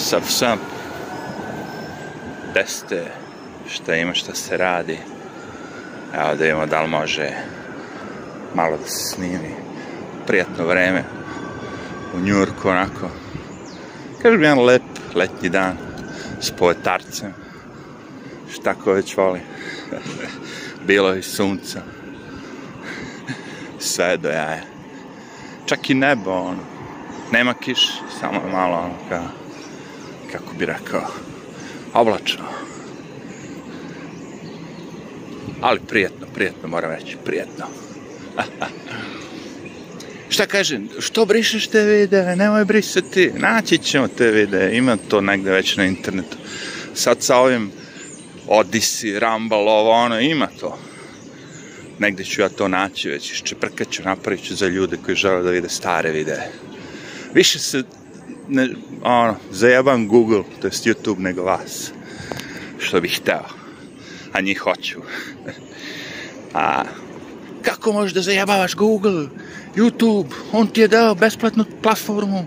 sav sam teste šta ima, šta se radi. Evo da vidimo da li može malo da se snimi. Prijatno vreme u Njurku, onako. Kažem, jedan lep letnji dan s poetarcem. Šta ko već voli. Bilo je sunca. Sve do jaja. Čak i nebo, ono. Nema kiš, samo malo ono kao kako bi rekao, oblačno. Ali prijetno, prijetno moram reći, prijetno. Šta kažem, što brišeš te videe, nemoj brisati, naći ćemo te vide, ima to negde već na internetu. Sad sa ovim Odisi, Rambal, ovo, ono, ima to. Negde ću ja to naći već, iščeprkat ću, napravit ću za ljude koji žele da vide stare videe. Više se ne, ono, zajebam Google, to jest YouTube nego vas. što bih hteo, a njih hoću. a kako možeš da zajebavaš Google, YouTube, on ti je dao besplatnu platformu,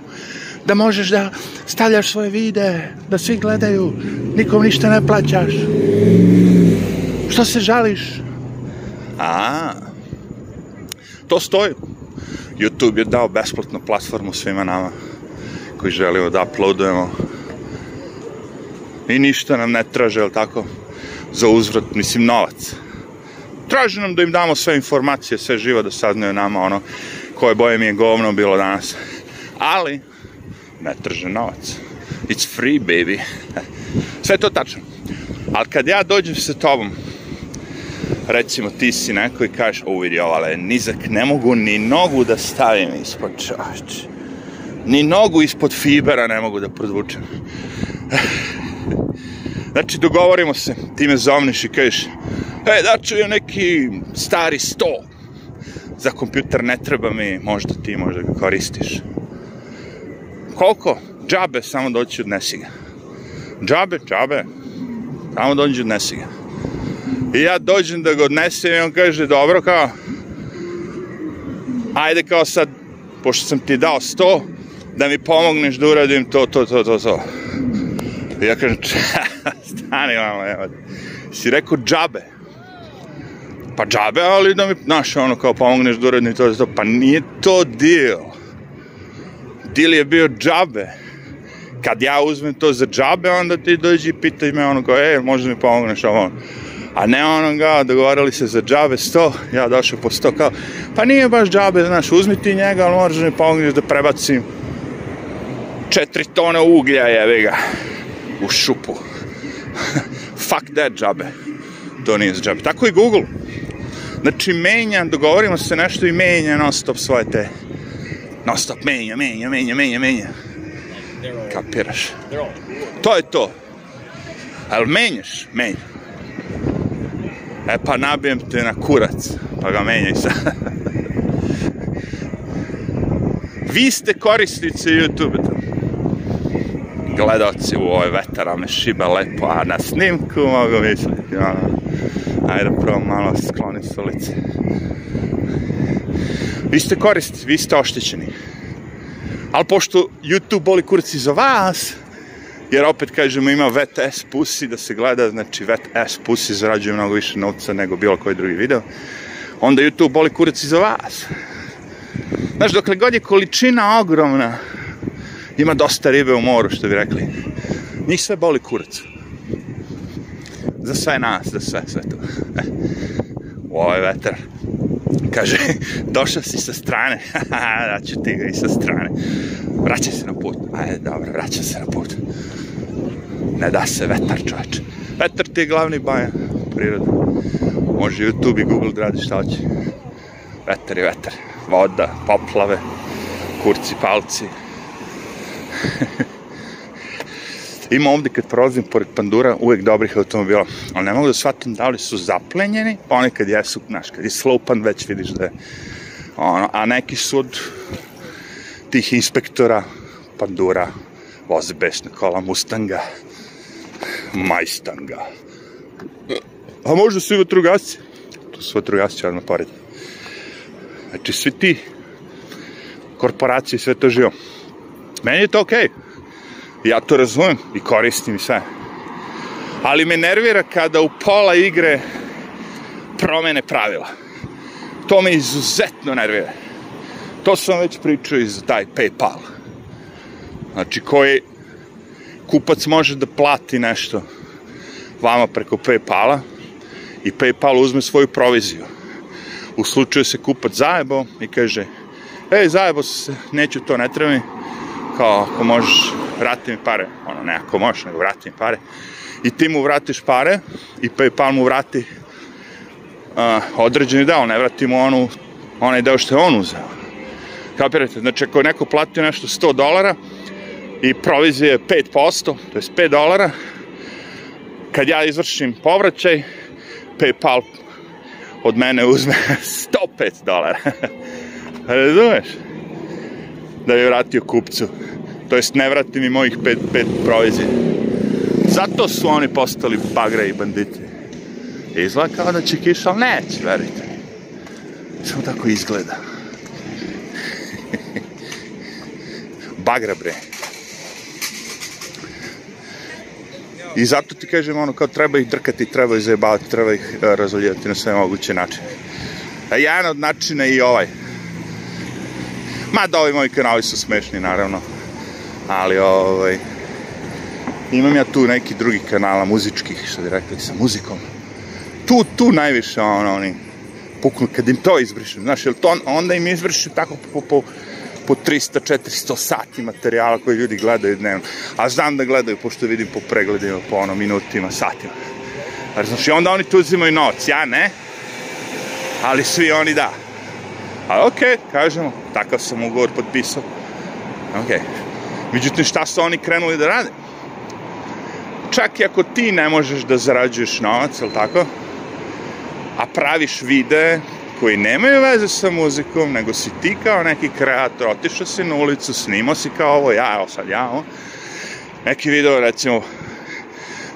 da možeš da stavljaš svoje videe, da svi gledaju, nikom ništa ne plaćaš. Što se žališ? A, to stoji. YouTube je dao besplatnu platformu svima nama koji želimo da uploadujemo. I ništa nam ne traže, jel tako? Za uzvrat, mislim, novac. Traže nam da im damo sve informacije, sve živo da saznaju nama ono koje boje mi je govno bilo danas. Ali, ne traže novac. It's free, baby. sve to tačno. Ali kad ja dođem sa tobom, recimo ti si neko i kažeš, u vidi, nizak, ne mogu ni nogu da stavim ispod čoveče ni nogu ispod fibera ne mogu da podvučem. Znači, dogovorimo se, ti me zovniš i kažeš, e, daću joj neki stari sto, za kompjuter ne treba mi, možda ti možda ga koristiš. Koliko? Džabe, samo doći odnesi ga. Džabe, džabe, samo dođi odnesi ga. I ja dođem da ga odnesem i on kaže, dobro, kao, ajde kao sad, pošto sam ti dao sto, da mi pomogneš da uradim to, to, to, to, to. I ja kažem, stani malo, evo. Si rekao džabe. Pa džabe, ali da mi, znaš, ono, kao pomogneš da uradim to, to, to. Pa nije to deal. Deal je bio džabe. Kad ja uzmem to za džabe, onda ti dođi i pitaj me ono kao, e, možda mi pomogneš ovo ono. A ne ono ga, dogovarali se za džabe 100, ja došao po 100 kao, pa nije baš džabe, znaš, uzmi ti njega, ali moraš da mi pomogneš da prebacim 4 tone uglja je ga u šupu. Fuck that džabe. To nije džabe. Tako i Google. Znači, menja, dogovorimo se nešto i menja non stop svoje te... Non stop, menja, menja, menja, menja, menja. Kapiraš? To je to. Ali menjaš? Menja. E pa nabijem te na kurac, pa ga menjaj sad. Vi ste korisnici YouTube-a gledoci u ovoj vetara me šiba lepo, a na snimku mogu misliti, ono, ajde da prvo malo sklonim s ulice. Vi ste koristi, vi ste oštećeni. Ali pošto YouTube boli kurci za vas, jer opet kažemo ima VTS pusi da se gleda, znači VTS pusi zarađuje mnogo više novca nego bilo koji drugi video, onda YouTube boli kurci za vas. Znaš, dokle god je količina ogromna, ima dosta ribe u moru, što bi rekli. Njih sve boli kurac. Za sve nas, za sve, sve to. E, u ovaj vetar. Kaže, došao si sa strane. da ću ti ga i sa strane. Vraćaj se na put. Ajde, dobro, vraća se na put. Ne da se vetar, čoveče. Vetar ti je glavni bajan priroda. Može YouTube i Google da radi šta hoće. Vetar je vetar. Voda, poplave, kurci, palci, Ima ovde kad prolazim pored pandura uvek dobrih automobila, ali ne mogu da shvatim da li su zaplenjeni, pa oni kad jesu, znaš, kad je slopan već vidiš da je ono, a neki su od tih inspektora pandura, voze besna kola Mustanga, Majstanga. A možda su i vatrogasci. Tu su vatrogasci odmah pored. Znači, svi ti korporacije, sve to živo. Meni je to okej. Okay. Ja to razumem i koristim sve. Ali me nervira kada u pola igre promene pravila. To me izuzetno nervira. To sam već pričao i za taj PayPal. Znači, koji kupac može da plati nešto vama preko PayPala i PayPal uzme svoju proviziju. U slučaju se kupac zajebo i kaže, ej, zajebo se, neću to, ne treba mi, kao ako možeš, vrati mi pare, ono ne ako možeš, nego vrati mi pare. I ti mu vratiš pare i PayPal mu vrati uh, određeni deo, ne vrati mu onu, onaj deo što je on uzeo. Kapirate, znači ako je neko platio nešto 100 dolara i provizije je 5%, to je 5 dolara, kad ja izvršim povraćaj, PayPal od mene uzme 105 dolara. Razumeš? da je vratio kupcu. To jest ne vrati mi mojih pet, pet provizije. Zato su oni postali bagre i banditi. Izgleda kao da će kiša, ali neće, verujte. Samo tako izgleda. Bagra bre. I zato ti kažem, ono, kao treba ih drkati, treba ih zajebavati, treba ih uh, na sve moguće načine. A jedan od načina je i ovaj. Mada ovi moji kanali su smešni, naravno. Ali, ovaj, imam ja tu neki drugi kanala muzičkih, što bi rekli, sa muzikom. Tu, tu najviše, ono, oni puknu, kad im to izbrišem, znaš, jel to, onda im izbrišem tako po, po, po 300-400 sati materijala koje ljudi gledaju dnevno. A znam da gledaju, pošto vidim po pregledima, po ono, minutima, satima. Znaš, i onda oni tu uzimaju noc, ja ne, ali svi oni da. A okej, kažemo, takav sam ugovor potpisao. Okej. Međutim, šta su oni krenuli da rade? Čak i ako ti ne možeš da zarađuješ novac, jel tako? A praviš videe koji nemaju veze sa muzikom, nego si ti kao neki kreator, otišao si na ulicu, snimao si kao ovo, ja, evo sad ja, ovo. Neki video, recimo,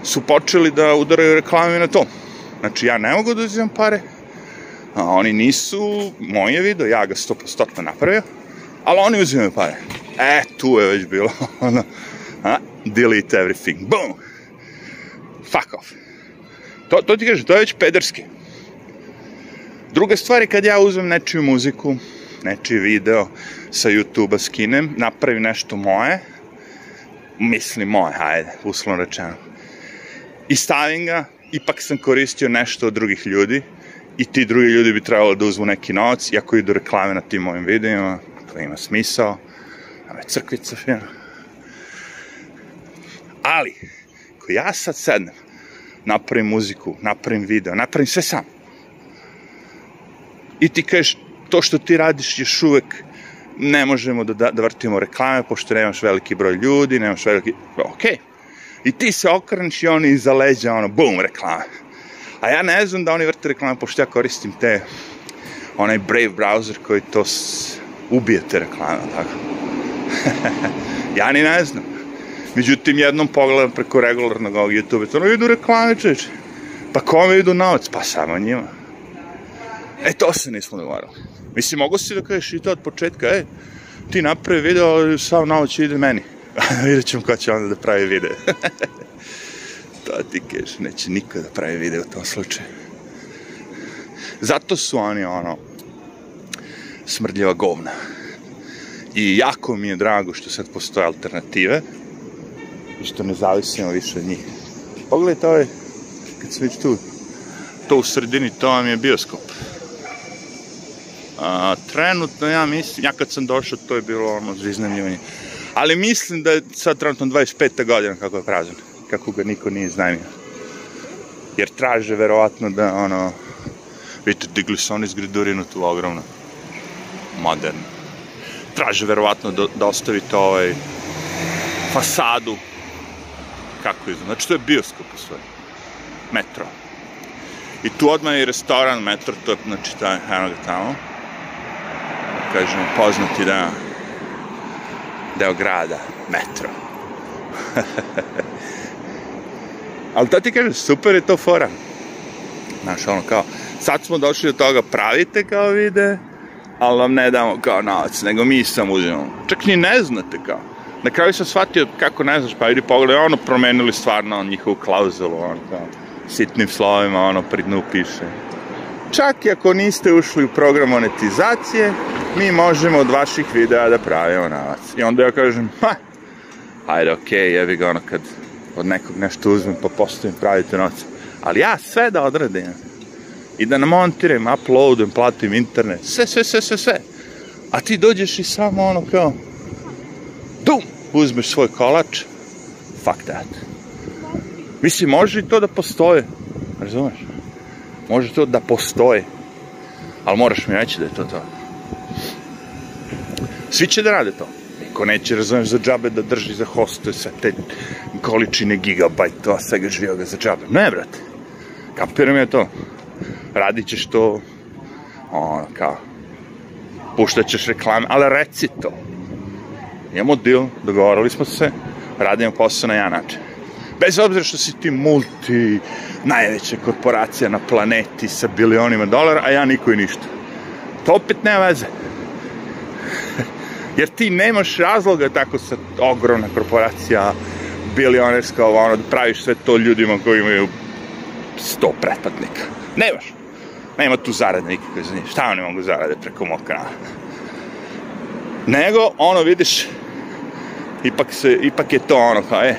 su počeli da udaraju reklame na to. Znači, ja ne mogu da uzimam pare, A oni nisu, moje video, ja ga 100% napravio, ali oni uzimaju pare. E, tu je već bilo, ono, a, delete everything, boom, fuck off. To, to ti kažeš, to je već pederski. Druga stvar je kad ja uzmem nečiju muziku, nečiji video sa YouTube-a skinem, napravim nešto moje, mislim moje, hajde, uslovno rečeno. I stavim ga, ipak sam koristio nešto od drugih ljudi, i ti drugi ljudi bi trebalo da uzmu neki novac iako ako idu reklame na tim ovim videima, to ima smisao, me crkvica fina. Ali, ako ja sad sednem, napravim muziku, napravim video, napravim sve sam, i ti kažeš, to što ti radiš još uvek ne možemo da, da, da vrtimo reklame, pošto nemaš veliki broj ljudi, nemaš veliki... Ok. I ti se okreneš i oni iza leđa, ono, bum, reklame. A ja ne znam da oni vrte reklame, pošto ja koristim te, onaj Brave browser koji to s, ubije te reklame, tako. ja ni ne znam. Međutim, jednom pogledam preko regularnog ovog YouTube, to ono idu reklame, čeče. Pa kome idu novac? Pa samo njima. E, to se nismo dogovorili. Mislim, mogo si da kažeš i to od početka, e, ti napravi video, sav novac ide meni. Vidjet ćemo ko će onda da pravi video. šta ti keš, neće niko da pravi video u tom slučaju. Zato su oni, ono, smrdljiva govna. I jako mi je drago što sad postoje alternative i što ne zavisimo više od njih. Pogledajte ovaj, kad se već tu, to u sredini, to vam je bioskop. A, trenutno ja mislim, ja kad sam došao, to je bilo ono za iznajmljivanje. Ali mislim da je sad trenutno 25. godina kako je prazan kako ga niko nije iznajmio. Jer traže verovatno da, ono, vidite, digli su oni zgradurinu tu ogromno. modern. Traže verovatno da, da ostavite ovaj fasadu kako izgleda. Znači, to je bioskop u svoje. Metro. I tu odmah je restoran Metro, to je, znači, taj Hanog tamo. Kažemo, poznati da deo grada, Metro. Ali to ti kažem, super je to fora. Znaš, ono kao, sad smo došli do toga, pravite kao vide, ali vam ne damo kao novac, nego mi sam uzimamo. Čak ni ne znate kao. Na kraju sam shvatio kako ne znaš, pa vidi pogledaj, ono promenili stvarno njihovu klauzulu, ono kao, sitnim slovima, ono, pri dnu piše. Čak i ako niste ušli u program monetizacije, mi možemo od vaših videa da pravimo novac. I onda ja kažem, ha, ajde, okej, okay, jebi ga ono kad od nekog nešto uzmem, pa postavim, pravite novce. Ali ja sve da odradim. I da namontiram, uploadujem, platim internet, sve, sve, sve, sve, sve. A ti dođeš i samo ono kao, dum, uzmeš svoj kolač, fuck that. Mislim, može i to da postoje, razumeš? Može to da postoje, ali moraš mi reći da je to to. Svi će da rade to niko neće, razumeš, za džabe da drži za hoste sa te količine gigabajta, gigabajtova, svega živoga za džabe. Ne, brate, kapiram je to. Radit ćeš to, ono, kao, puštaćeš reklame, ali reci to. Imamo deal, dogovorili smo se, radimo posao na jedan način. Bez obzira što si ti multi, najveća korporacija na planeti sa bilionima dolara, a ja niko i ništa. To opet nema veze. Jer ti nemaš razloga tako sa ogromna korporacija, bilionerska, ono, da praviš sve to ljudima koji imaju sto pretplatnika. Nemaš. Nema tu zarade nikakve za njih. Šta oni mogu zarade preko mog kanala? Nego, ono, vidiš, ipak, se, ipak je to ono, kao, e,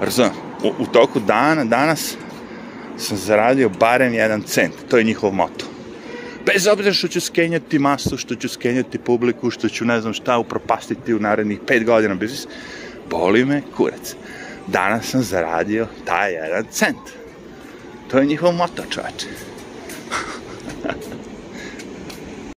razumem, u, u toku dana, danas, sam zaradio barem jedan cent. To je njihov moto bez obzira što ću skenjati masu, što ću skenjati publiku, što ću ne znam šta upropastiti u narednih pet godina biznis, boli me kurac. Danas sam zaradio taj jedan cent. To je njihov moto, čoveče.